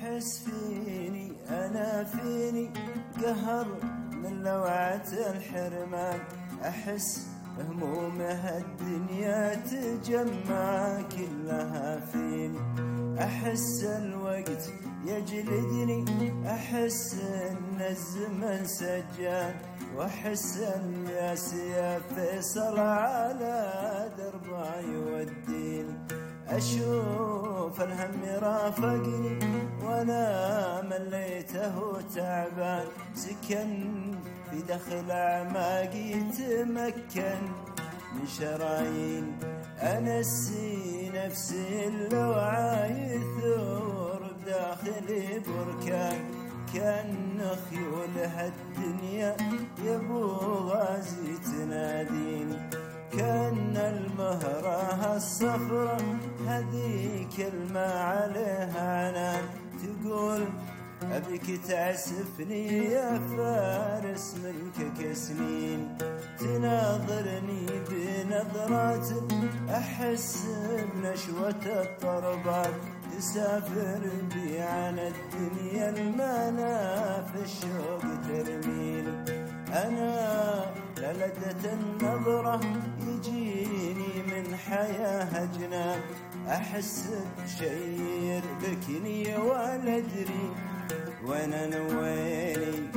أحس فيني أنا فيني؟ قهر من لوعة الحرمان. أحس همومها الدنيا تجمع كلها فيني. أحس الوقت يجلدني أحس إن الزمن سجان. وأحس إن يا فيصل على دربه يوديني. أشوف الهم رافقني وأنا مليته تعبان. سكن في دخل أعماقي تمكن من شرايين. أنسي نفسي اللوعة يثور بداخلي بركان. كأن خيول هالدنيا يبو غازي تناديني. كأن المهرة الصفرة هذه كلمة عليها عنان تقول أبيك تعسفني يا فارس ملكك سنين تناظرني بنظرات أحس بنشوة الطربات. تسافر بي عن الدنيا المنى في الشوق ترميني أنا للدة النظرة يجيني من حياة جنان أحس بشيء يربكني ولا أدري وين أنا ويني